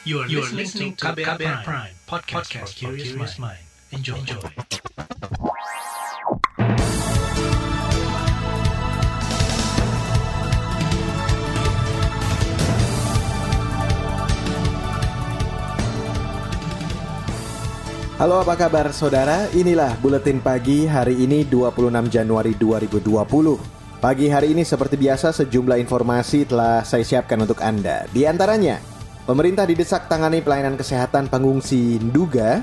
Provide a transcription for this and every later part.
You are, you are listening to KBR, Prime, Prime podcast, podcast for curious mind. Enjoy. Enjoy. Halo apa kabar saudara? Inilah Buletin Pagi hari ini 26 Januari 2020. Pagi hari ini seperti biasa sejumlah informasi telah saya siapkan untuk Anda. Di antaranya, pemerintah didesak tangani pelayanan kesehatan pengungsi Nduga.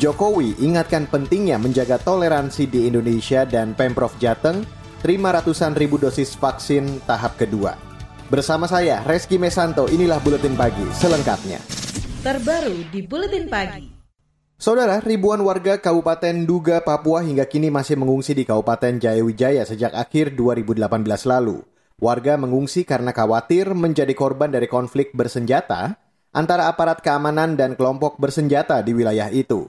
Jokowi ingatkan pentingnya menjaga toleransi di Indonesia dan Pemprov Jateng terima ratusan ribu dosis vaksin tahap kedua. Bersama saya, Reski Mesanto, inilah Buletin Pagi selengkapnya. Terbaru di Buletin Pagi. Saudara, ribuan warga Kabupaten Duga, Papua hingga kini masih mengungsi di Kabupaten Jayawijaya sejak akhir 2018 lalu. Warga mengungsi karena khawatir menjadi korban dari konflik bersenjata antara aparat keamanan dan kelompok bersenjata di wilayah itu.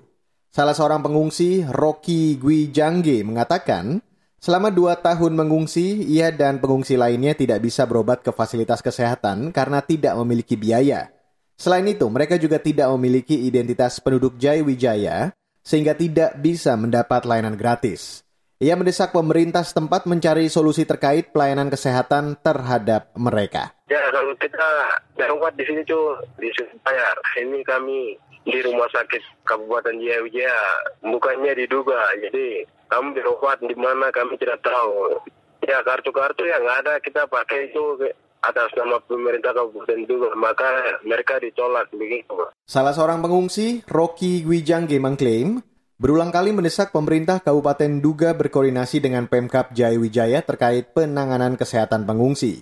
Salah seorang pengungsi, Rocky Gwijangge, mengatakan, selama dua tahun mengungsi, ia dan pengungsi lainnya tidak bisa berobat ke fasilitas kesehatan karena tidak memiliki biaya. Selain itu, mereka juga tidak memiliki identitas penduduk Jayawijaya sehingga tidak bisa mendapat layanan gratis. Ia mendesak pemerintah setempat mencari solusi terkait pelayanan kesehatan terhadap mereka. Ya, kalau kita berobat di sini tuh disuruh bayar. Ini kami di rumah sakit Kabupaten Jayawijaya, bukannya diduga. Jadi kamu berobat di mana kami tidak tahu. Ya kartu-kartu yang ada kita pakai itu atas nama pemerintah kabupaten juga, maka mereka ditolak begitu. Salah seorang pengungsi, Rocky Gwijangge mengklaim, berulang kali mendesak pemerintah Kabupaten Duga berkoordinasi dengan Pemkap Jayawijaya terkait penanganan kesehatan pengungsi.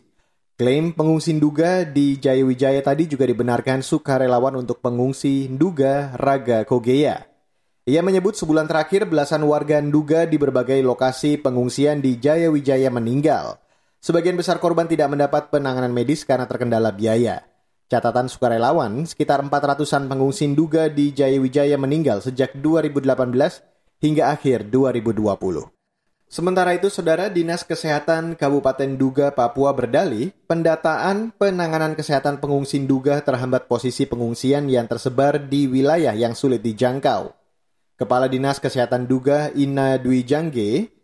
Klaim pengungsi Duga di Jayawijaya tadi juga dibenarkan sukarelawan untuk pengungsi Duga Raga Kogeya. Ia menyebut sebulan terakhir belasan warga Nduga di berbagai lokasi pengungsian di Jayawijaya meninggal. Sebagian besar korban tidak mendapat penanganan medis karena terkendala biaya. Catatan sukarelawan, sekitar 400-an pengungsi Duga di Jayawijaya meninggal sejak 2018 hingga akhir 2020. Sementara itu, Saudara Dinas Kesehatan Kabupaten Duga, Papua berdalih, pendataan penanganan kesehatan pengungsi Duga terhambat posisi pengungsian yang tersebar di wilayah yang sulit dijangkau. Kepala Dinas Kesehatan Duga, Ina Dwi Jangge,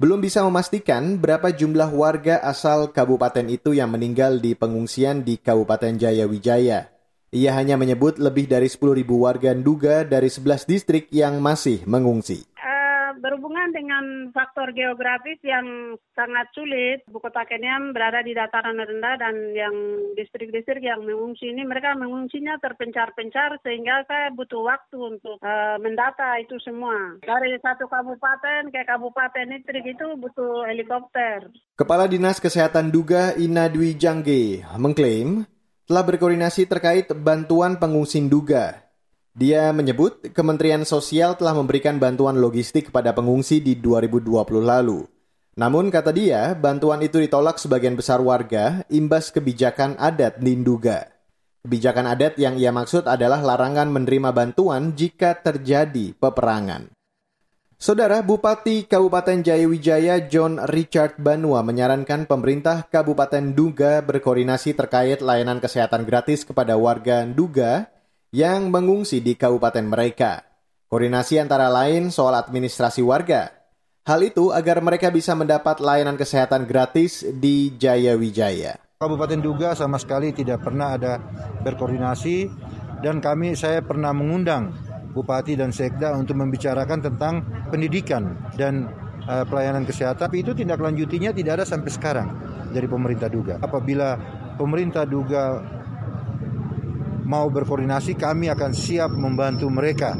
belum bisa memastikan berapa jumlah warga asal kabupaten itu yang meninggal di pengungsian di Kabupaten Jayawijaya. Ia hanya menyebut lebih dari 10.000 warga Nduga dari 11 distrik yang masih mengungsi berhubungan dengan faktor geografis yang sangat sulit. Buku kota Kenyam berada di dataran rendah dan yang distrik-distrik yang mengungsi ini mereka mengungsinya terpencar-pencar sehingga saya butuh waktu untuk uh, mendata itu semua. Dari satu kabupaten ke kabupaten distrik itu butuh helikopter. Kepala Dinas Kesehatan Duga Ina Dwi Jangge mengklaim telah berkoordinasi terkait bantuan pengungsi Duga dia menyebut Kementerian Sosial telah memberikan bantuan logistik kepada pengungsi di 2020 lalu. Namun kata dia, bantuan itu ditolak sebagian besar warga imbas kebijakan adat Ninduga. Kebijakan adat yang ia maksud adalah larangan menerima bantuan jika terjadi peperangan. Saudara Bupati Kabupaten Jayawijaya John Richard Banua menyarankan pemerintah Kabupaten Duga berkoordinasi terkait layanan kesehatan gratis kepada warga Duga yang mengungsi di kabupaten mereka. Koordinasi antara lain soal administrasi warga. Hal itu agar mereka bisa mendapat layanan kesehatan gratis di Jayawijaya. Kabupaten Duga sama sekali tidak pernah ada berkoordinasi dan kami saya pernah mengundang Bupati dan Sekda untuk membicarakan tentang pendidikan dan uh, pelayanan kesehatan. Tapi itu tindak lanjutinya tidak ada sampai sekarang dari pemerintah Duga. Apabila pemerintah Duga mau berkoordinasi, kami akan siap membantu mereka.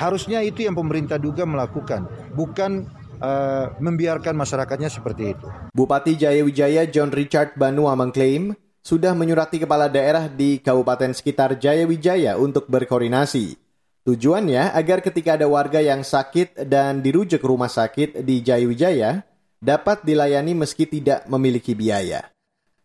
Harusnya itu yang pemerintah duga melakukan, bukan uh, membiarkan masyarakatnya seperti itu. Bupati Jayawijaya John Richard Banua mengklaim sudah menyurati kepala daerah di kabupaten sekitar Jayawijaya untuk berkoordinasi. Tujuannya agar ketika ada warga yang sakit dan dirujuk rumah sakit di Jayawijaya dapat dilayani meski tidak memiliki biaya.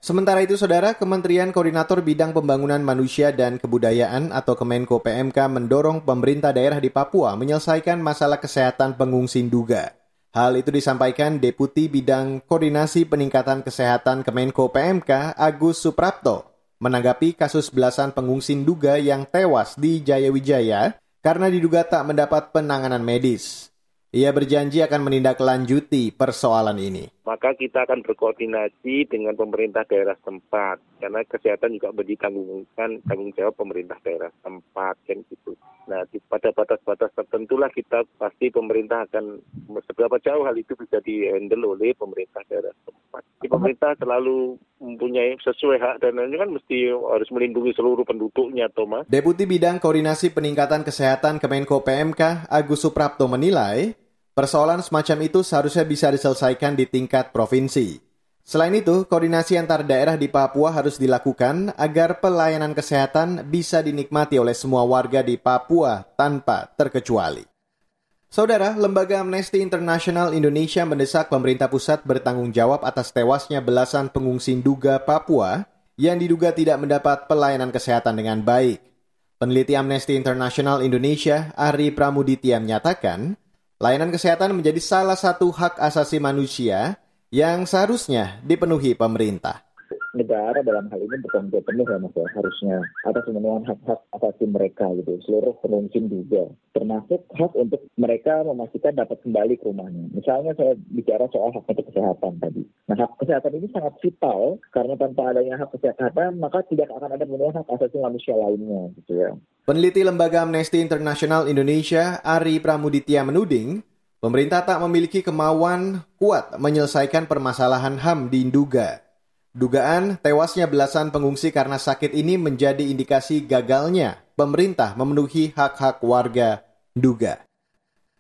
Sementara itu, Saudara, Kementerian Koordinator Bidang Pembangunan Manusia dan Kebudayaan atau Kemenko PMK mendorong pemerintah daerah di Papua menyelesaikan masalah kesehatan pengungsi Duga. Hal itu disampaikan Deputi Bidang Koordinasi Peningkatan Kesehatan Kemenko PMK Agus Suprapto. menanggapi kasus belasan pengungsi Duga yang tewas di Jayawijaya karena diduga tak mendapat penanganan medis. Ia berjanji akan menindaklanjuti persoalan ini. Maka kita akan berkoordinasi dengan pemerintah daerah tempat karena kesehatan juga berditanggungkan tanggung jawab pemerintah daerah tempat kan gitu. Nah, di, pada batas-batas tertentulah kita pasti pemerintah akan seberapa jauh hal itu bisa dihandle oleh pemerintah daerah tempat. Di pemerintah selalu mempunyai sesuai hak dan ini kan mesti harus melindungi seluruh penduduknya, Thomas. Deputi Bidang Koordinasi Peningkatan Kesehatan Kemenko PMK Agus Suprapto menilai Persoalan semacam itu seharusnya bisa diselesaikan di tingkat provinsi. Selain itu, koordinasi antar daerah di Papua harus dilakukan agar pelayanan kesehatan bisa dinikmati oleh semua warga di Papua tanpa terkecuali. Saudara, Lembaga Amnesty International Indonesia mendesak pemerintah pusat bertanggung jawab atas tewasnya belasan pengungsi Duga Papua yang diduga tidak mendapat pelayanan kesehatan dengan baik. Peneliti Amnesty International Indonesia, Ari Pramuditya menyatakan, Layanan kesehatan menjadi salah satu hak asasi manusia yang seharusnya dipenuhi pemerintah. Negara dalam hal ini bertanggung jawab penuh ya mas ya, harusnya atas pemenuhan hak-hak asasi mereka gitu, seluruh pengungsi juga, termasuk hak untuk mereka memastikan dapat kembali ke rumahnya. Misalnya saya bicara soal hak untuk kesehatan tadi. Nah hak kesehatan ini sangat vital karena tanpa adanya hak kesehatan maka tidak akan ada pemenuhan hak asasi manusia lainnya gitu ya. Peneliti Lembaga Amnesty International Indonesia, Ari Pramuditya menuding, pemerintah tak memiliki kemauan kuat menyelesaikan permasalahan HAM di Induga. Dugaan tewasnya belasan pengungsi karena sakit ini menjadi indikasi gagalnya pemerintah memenuhi hak-hak warga Duga.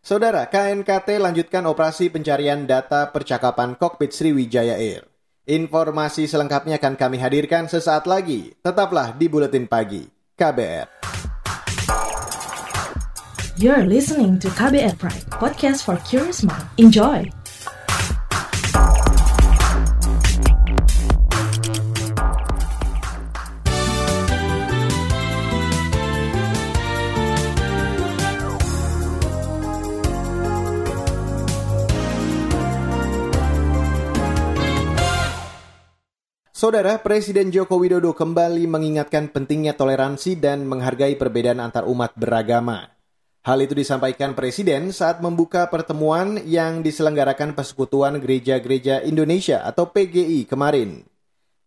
Saudara, KNKT lanjutkan operasi pencarian data percakapan kokpit Sriwijaya Air. Informasi selengkapnya akan kami hadirkan sesaat lagi. Tetaplah di Buletin Pagi, KBR. You're listening to KBR Pride, podcast for curious mind. Enjoy! Saudara Presiden Joko Widodo kembali mengingatkan pentingnya toleransi dan menghargai perbedaan antar umat beragama. Hal itu disampaikan Presiden saat membuka pertemuan yang diselenggarakan Persekutuan Gereja-Gereja Indonesia atau PGI kemarin.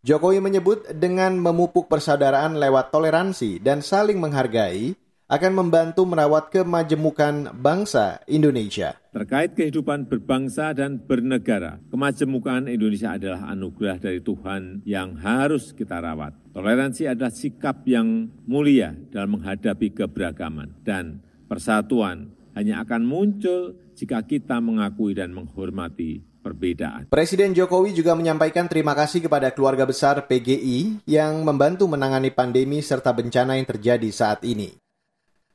Jokowi menyebut dengan memupuk persaudaraan lewat toleransi dan saling menghargai akan membantu merawat kemajemukan bangsa Indonesia. Terkait kehidupan berbangsa dan bernegara, kemajemukan Indonesia adalah anugerah dari Tuhan yang harus kita rawat. Toleransi adalah sikap yang mulia dalam menghadapi keberagaman dan Persatuan hanya akan muncul jika kita mengakui dan menghormati perbedaan. Presiden Jokowi juga menyampaikan terima kasih kepada keluarga besar PGI yang membantu menangani pandemi serta bencana yang terjadi saat ini.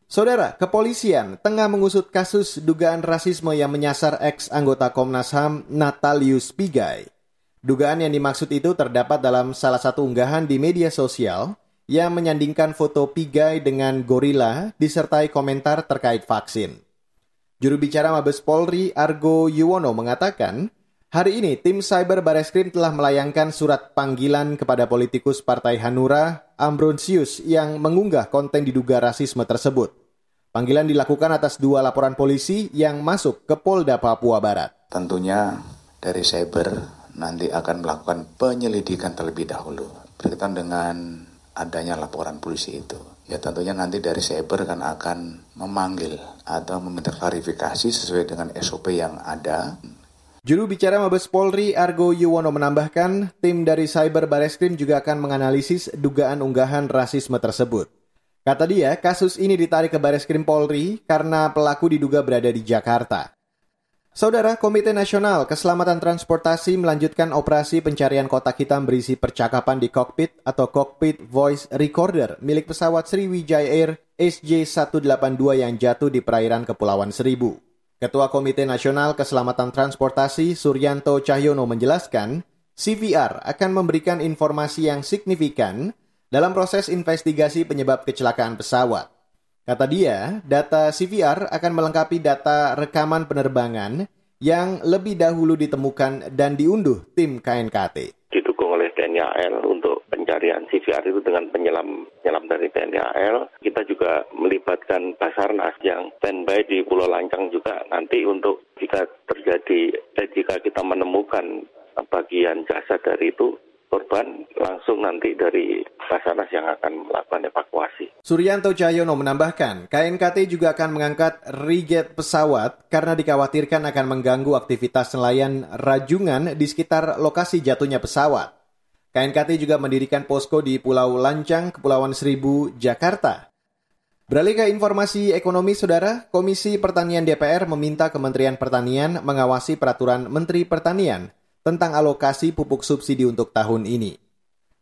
Saudara, kepolisian tengah mengusut kasus dugaan rasisme yang menyasar ex anggota Komnas HAM Natalius Pigai. Dugaan yang dimaksud itu terdapat dalam salah satu unggahan di media sosial yang menyandingkan foto Pigai dengan gorila disertai komentar terkait vaksin. Juru bicara Mabes Polri Argo Yuwono mengatakan, hari ini tim Cyber Bareskrim telah melayangkan surat panggilan kepada politikus Partai Hanura Ambronsius yang mengunggah konten diduga rasisme tersebut. Panggilan dilakukan atas dua laporan polisi yang masuk ke Polda Papua Barat. Tentunya dari Cyber nanti akan melakukan penyelidikan terlebih dahulu berkaitan dengan adanya laporan polisi itu. Ya tentunya nanti dari cyber kan akan memanggil atau meminta klarifikasi sesuai dengan SOP yang ada. Juru bicara Mabes Polri Argo Yuwono menambahkan, tim dari Cyber Bareskrim juga akan menganalisis dugaan unggahan rasisme tersebut. Kata dia, kasus ini ditarik ke Bareskrim Polri karena pelaku diduga berada di Jakarta. Saudara Komite Nasional Keselamatan Transportasi melanjutkan operasi pencarian kotak hitam berisi percakapan di kokpit atau cockpit voice recorder milik pesawat Sriwijaya Air SJ182 yang jatuh di perairan Kepulauan Seribu. Ketua Komite Nasional Keselamatan Transportasi Suryanto Cahyono menjelaskan, CVR akan memberikan informasi yang signifikan dalam proses investigasi penyebab kecelakaan pesawat. Kata dia, data CVR akan melengkapi data rekaman penerbangan yang lebih dahulu ditemukan dan diunduh tim KNKT. Didukung oleh TNI AL untuk pencarian CVR itu dengan penyelam penyelam dari TNI AL. Kita juga melibatkan Basarnas yang standby di Pulau Lancang juga nanti untuk jika terjadi eh, jika kita menemukan bagian jasad dari itu korban langsung nanti dari Basarnas yang akan melakukan evakuasi. Suryanto Cahyono menambahkan, KNKT juga akan mengangkat riget pesawat karena dikhawatirkan akan mengganggu aktivitas nelayan rajungan di sekitar lokasi jatuhnya pesawat. KNKT juga mendirikan posko di Pulau Lancang, Kepulauan Seribu, Jakarta. Beralih ke informasi ekonomi, Saudara, Komisi Pertanian DPR meminta Kementerian Pertanian mengawasi peraturan Menteri Pertanian tentang alokasi pupuk subsidi untuk tahun ini.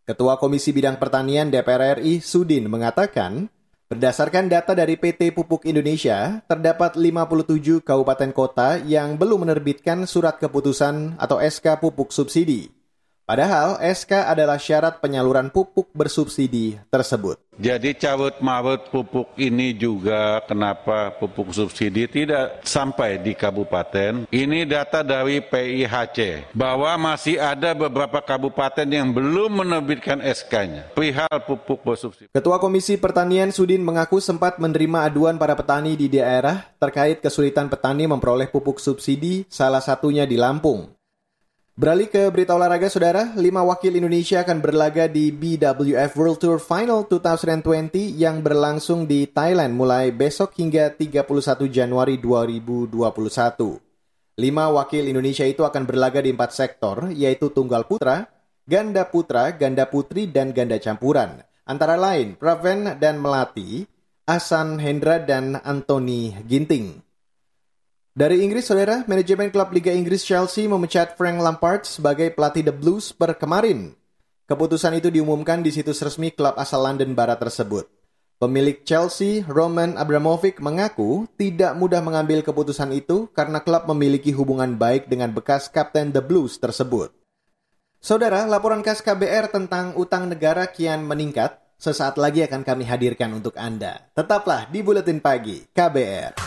Ketua Komisi Bidang Pertanian DPR RI, Sudin, mengatakan, berdasarkan data dari PT Pupuk Indonesia, terdapat 57 kabupaten kota yang belum menerbitkan surat keputusan atau SK pupuk subsidi. Padahal SK adalah syarat penyaluran pupuk bersubsidi tersebut. Jadi cabut mawut pupuk ini juga kenapa pupuk subsidi tidak sampai di kabupaten. Ini data dari PIHC bahwa masih ada beberapa kabupaten yang belum menerbitkan SK-nya perihal pupuk bersubsidi. Ketua Komisi Pertanian Sudin mengaku sempat menerima aduan para petani di daerah terkait kesulitan petani memperoleh pupuk subsidi, salah satunya di Lampung. Beralih ke berita olahraga, saudara. Lima wakil Indonesia akan berlaga di BWF World Tour Final 2020 yang berlangsung di Thailand mulai besok hingga 31 Januari 2021. Lima wakil Indonesia itu akan berlaga di empat sektor, yaitu tunggal putra, ganda putra, ganda putri, dan ganda campuran. Antara lain, Praven dan Melati, Asan Hendra, dan Anthony Ginting. Dari Inggris, saudara, manajemen klub Liga Inggris Chelsea memecat Frank Lampard sebagai pelatih The Blues per kemarin. Keputusan itu diumumkan di situs resmi klub asal London Barat tersebut. Pemilik Chelsea, Roman Abramovich, mengaku tidak mudah mengambil keputusan itu karena klub memiliki hubungan baik dengan bekas kapten The Blues tersebut. Saudara, laporan khas KBR tentang utang negara kian meningkat. Sesaat lagi akan kami hadirkan untuk Anda. Tetaplah di Buletin Pagi KBR.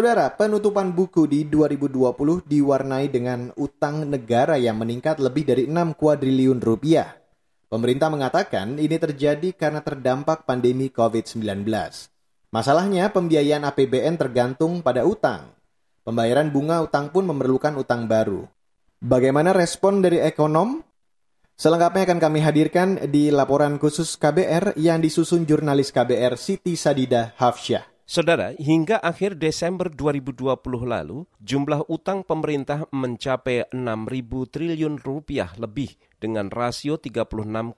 Saudara, penutupan buku di 2020 diwarnai dengan utang negara yang meningkat lebih dari 6 kuadriliun rupiah. Pemerintah mengatakan ini terjadi karena terdampak pandemi COVID-19. Masalahnya, pembiayaan APBN tergantung pada utang. Pembayaran bunga utang pun memerlukan utang baru. Bagaimana respon dari ekonom? Selengkapnya akan kami hadirkan di laporan khusus KBR yang disusun jurnalis KBR Siti Sadida Hafsyah. Saudara, hingga akhir Desember 2020 lalu, jumlah utang pemerintah mencapai 6.000 triliun rupiah lebih dengan rasio 36,68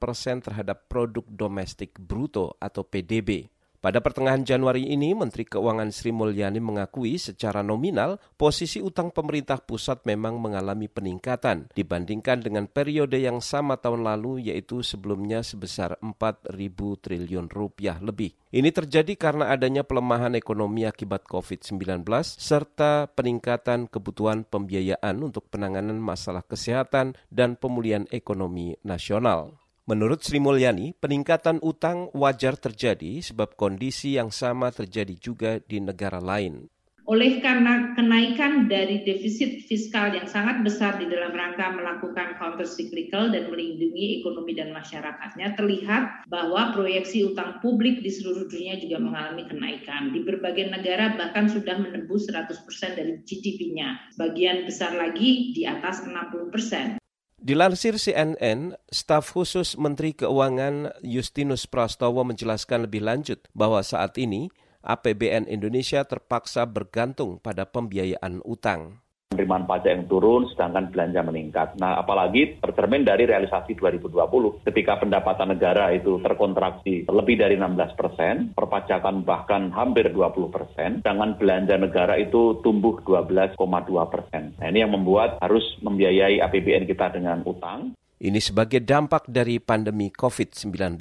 persen terhadap produk domestik bruto atau PDB. Pada pertengahan Januari ini, Menteri Keuangan Sri Mulyani mengakui secara nominal posisi utang pemerintah pusat memang mengalami peningkatan dibandingkan dengan periode yang sama tahun lalu yaitu sebelumnya sebesar 4.000 triliun rupiah lebih. Ini terjadi karena adanya pelemahan ekonomi akibat COVID-19 serta peningkatan kebutuhan pembiayaan untuk penanganan masalah kesehatan dan pemulihan ekonomi nasional. Menurut Sri Mulyani, peningkatan utang wajar terjadi sebab kondisi yang sama terjadi juga di negara lain. Oleh karena kenaikan dari defisit fiskal yang sangat besar di dalam rangka melakukan counter cyclical dan melindungi ekonomi dan masyarakatnya, terlihat bahwa proyeksi utang publik di seluruh dunia juga mengalami kenaikan. Di berbagai negara bahkan sudah menembus 100% dari GDP-nya. Bagian besar lagi di atas 60%. Dilansir CNN, staf khusus Menteri Keuangan Justinus Prastowo menjelaskan lebih lanjut bahwa saat ini APBN Indonesia terpaksa bergantung pada pembiayaan utang penerimaan pajak yang turun sedangkan belanja meningkat. Nah, apalagi tercermin dari realisasi 2020 ketika pendapatan negara itu terkontraksi lebih dari 16 persen, perpajakan bahkan hampir 20 persen, sedangkan belanja negara itu tumbuh 12,2 persen. Nah, ini yang membuat harus membiayai APBN kita dengan utang. Ini sebagai dampak dari pandemi COVID-19.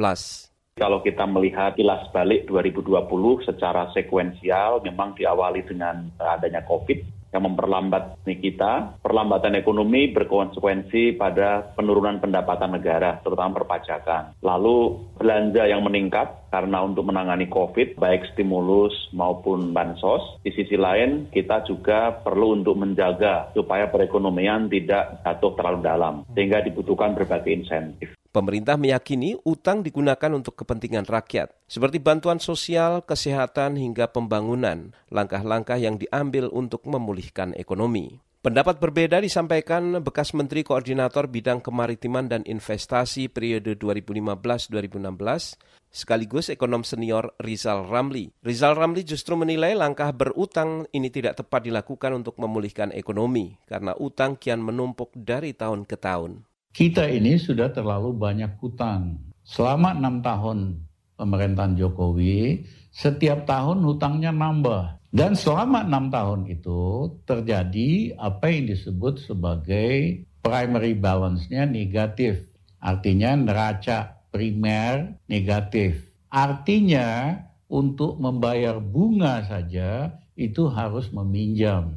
Kalau kita melihat kilas balik 2020 secara sekuensial memang diawali dengan adanya COVID yang memperlambat kita. Perlambatan ekonomi berkonsekuensi pada penurunan pendapatan negara, terutama perpajakan. Lalu belanja yang meningkat karena untuk menangani COVID, baik stimulus maupun bansos. Di sisi lain, kita juga perlu untuk menjaga supaya perekonomian tidak jatuh terlalu dalam, sehingga dibutuhkan berbagai insentif. Pemerintah meyakini utang digunakan untuk kepentingan rakyat, seperti bantuan sosial, kesehatan, hingga pembangunan, langkah-langkah yang diambil untuk memulihkan ekonomi. Pendapat berbeda disampaikan bekas Menteri Koordinator Bidang Kemaritiman dan Investasi periode 2015-2016, sekaligus ekonom senior Rizal Ramli. Rizal Ramli justru menilai langkah berutang ini tidak tepat dilakukan untuk memulihkan ekonomi, karena utang kian menumpuk dari tahun ke tahun kita ini sudah terlalu banyak hutang. Selama enam tahun pemerintahan Jokowi, setiap tahun hutangnya nambah. Dan selama enam tahun itu terjadi apa yang disebut sebagai primary balance-nya negatif. Artinya neraca primer negatif. Artinya untuk membayar bunga saja itu harus meminjam.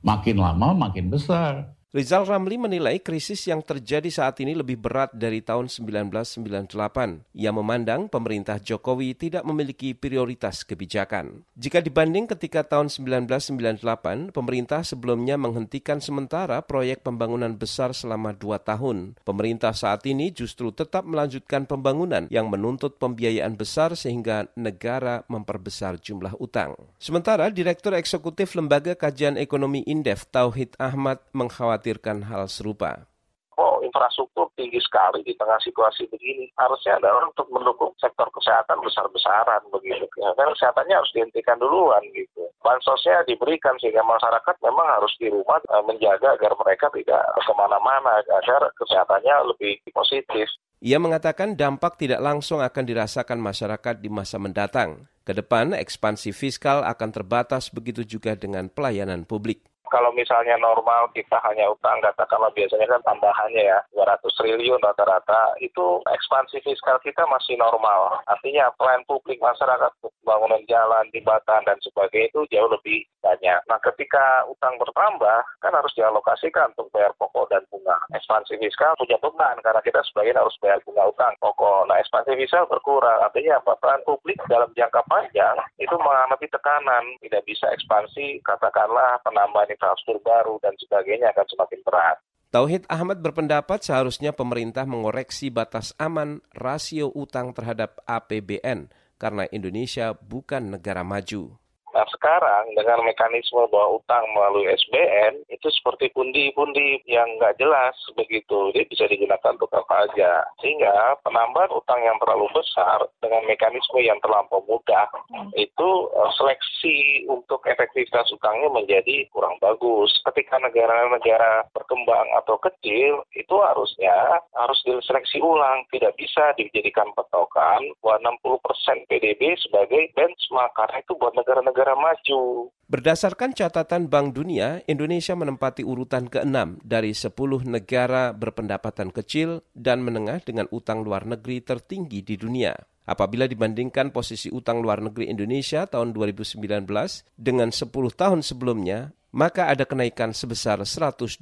Makin lama makin besar. Rizal Ramli menilai krisis yang terjadi saat ini lebih berat dari tahun 1998. Ia memandang pemerintah Jokowi tidak memiliki prioritas kebijakan. Jika dibanding ketika tahun 1998, pemerintah sebelumnya menghentikan sementara proyek pembangunan besar selama dua tahun. Pemerintah saat ini justru tetap melanjutkan pembangunan yang menuntut pembiayaan besar sehingga negara memperbesar jumlah utang. Sementara Direktur Eksekutif Lembaga Kajian Ekonomi Indef Tauhid Ahmad mengkhawatirkan mengkhawatirkan hal serupa. Oh, infrastruktur tinggi sekali di tengah situasi begini. Harusnya ada orang untuk mendukung sektor kesehatan besar-besaran begitu. Ya, kan kesehatannya harus dihentikan duluan gitu. Bansosnya diberikan sehingga masyarakat memang harus di rumah eh, menjaga agar mereka tidak ke mana-mana, agar kesehatannya lebih positif. Ia mengatakan dampak tidak langsung akan dirasakan masyarakat di masa mendatang. Ke depan, ekspansi fiskal akan terbatas begitu juga dengan pelayanan publik kalau misalnya normal kita hanya utang katakanlah biasanya kan tambahannya ya 200 triliun rata-rata itu ekspansi fiskal kita masih normal. Artinya pelayan publik masyarakat bangunan jalan, jembatan dan sebagainya itu jauh lebih banyak. Nah ketika utang bertambah kan harus dialokasikan untuk bayar pokok dan bunga. Ekspansi fiskal punya beban karena kita sebagian harus bayar bunga utang pokok. Nah ekspansi fiskal berkurang artinya apa? Pelayan publik dalam jangka panjang itu mengalami tekanan tidak bisa ekspansi katakanlah penambahan infrastruktur baru dan sebagainya akan semakin berat. Tauhid Ahmad berpendapat seharusnya pemerintah mengoreksi batas aman rasio utang terhadap APBN karena Indonesia bukan negara maju. Nah sekarang dengan mekanisme bahwa utang melalui SBN itu seperti pundi-pundi yang nggak jelas begitu. Dia bisa digunakan untuk apa aja. Sehingga penambahan utang yang terlalu besar dengan mekanisme yang terlampau mudah itu uh, seleksi untuk efektivitas utangnya menjadi kurang bagus. Ketika negara-negara berkembang atau kecil itu harusnya harus diseleksi ulang. Tidak bisa dijadikan petokan bahwa 60% PDB sebagai benchmark karena itu buat negara-negara maju. Berdasarkan catatan Bank Dunia, Indonesia menempati urutan ke-6 dari 10 negara berpendapatan kecil dan menengah dengan utang luar negeri tertinggi di dunia. Apabila dibandingkan posisi utang luar negeri Indonesia tahun 2019 dengan 10 tahun sebelumnya, maka ada kenaikan sebesar 124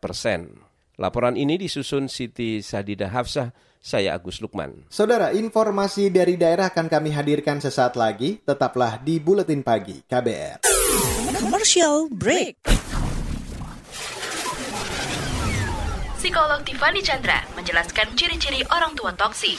persen. Laporan ini disusun Siti Sadida Hafsah, saya Agus Lukman. Saudara, informasi dari daerah akan kami hadirkan sesaat lagi. Tetaplah di Buletin Pagi KBR. Commercial break. Psikolog Tiffany Chandra menjelaskan ciri-ciri orang tua toksik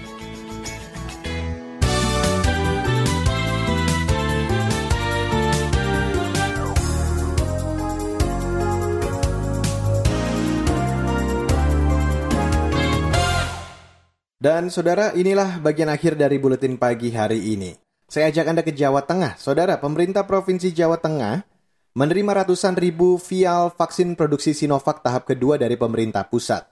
Dan saudara, inilah bagian akhir dari buletin pagi hari ini. Saya ajak Anda ke Jawa Tengah. Saudara, pemerintah Provinsi Jawa Tengah menerima ratusan ribu vial vaksin produksi Sinovac tahap kedua dari pemerintah pusat.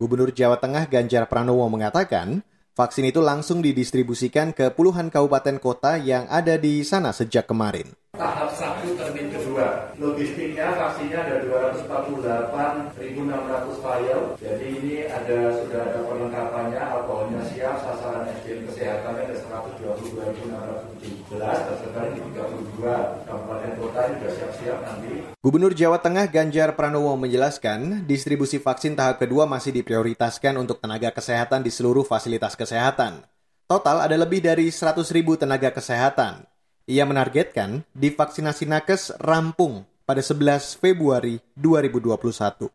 Gubernur Jawa Tengah Ganjar Pranowo mengatakan, vaksin itu langsung didistribusikan ke puluhan kabupaten kota yang ada di sana sejak kemarin. Tahap satu termin kedua, logistiknya vaksinnya ada 248.600 vial. Jadi ini ada sudah ada perlengkapannya, alkoholnya siap, sasaran SDM kesehatannya ada 122.617 tersebar di 32 kabupaten kota ini sudah siap-siap nanti. Gubernur Jawa Tengah Ganjar Pranowo menjelaskan, distribusi vaksin tahap kedua masih diprioritaskan untuk tenaga kesehatan di seluruh fasilitas kesehatan. Total ada lebih dari 100 ribu tenaga kesehatan. Ia menargetkan divaksinasi nakes rampung pada 11 Februari 2021.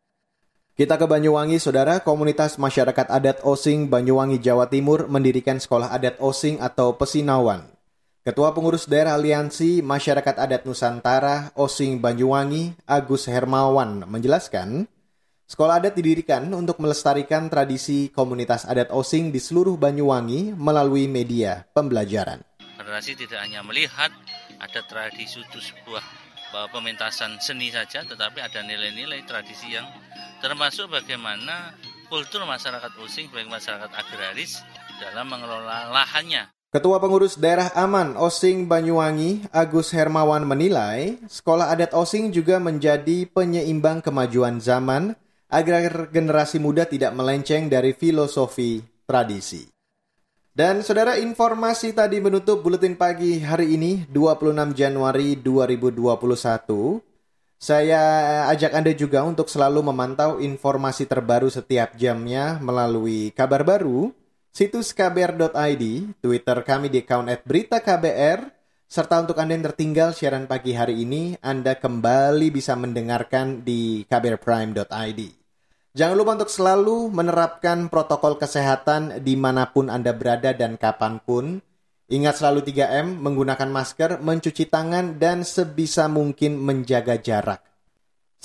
Kita ke Banyuwangi, saudara. Komunitas masyarakat adat Osing Banyuwangi, Jawa Timur mendirikan sekolah adat Osing atau Pesinawan. Ketua Pengurus Daerah Aliansi Masyarakat Adat Nusantara Osing Banyuwangi, Agus Hermawan, menjelaskan, sekolah adat didirikan untuk melestarikan tradisi komunitas adat Osing di seluruh Banyuwangi melalui media pembelajaran generasi tidak hanya melihat ada tradisi itu sebuah pementasan seni saja, tetapi ada nilai-nilai tradisi yang termasuk bagaimana kultur masyarakat Using sebagai masyarakat agraris dalam mengelola lahannya. Ketua Pengurus Daerah Aman Osing Banyuwangi, Agus Hermawan menilai, sekolah adat Osing juga menjadi penyeimbang kemajuan zaman agar generasi muda tidak melenceng dari filosofi tradisi. Dan saudara informasi tadi menutup buletin pagi hari ini 26 Januari 2021. Saya ajak Anda juga untuk selalu memantau informasi terbaru setiap jamnya melalui kabar baru, situs kbr.id, Twitter kami di account at berita KBR, serta untuk Anda yang tertinggal siaran pagi hari ini, Anda kembali bisa mendengarkan di kbrprime.id. Jangan lupa untuk selalu menerapkan protokol kesehatan di mana pun Anda berada dan kapan pun. Ingat selalu 3M, menggunakan masker, mencuci tangan, dan sebisa mungkin menjaga jarak.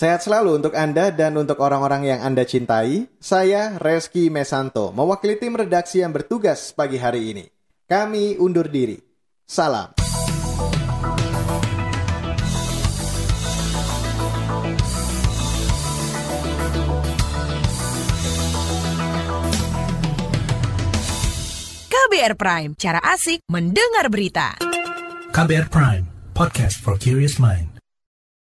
Sehat selalu untuk Anda dan untuk orang-orang yang Anda cintai. Saya Reski Mesanto, mewakili tim redaksi yang bertugas pagi hari ini. Kami undur diri. Salam. KBR Prime, cara asik mendengar berita. KBR Prime, podcast for curious mind.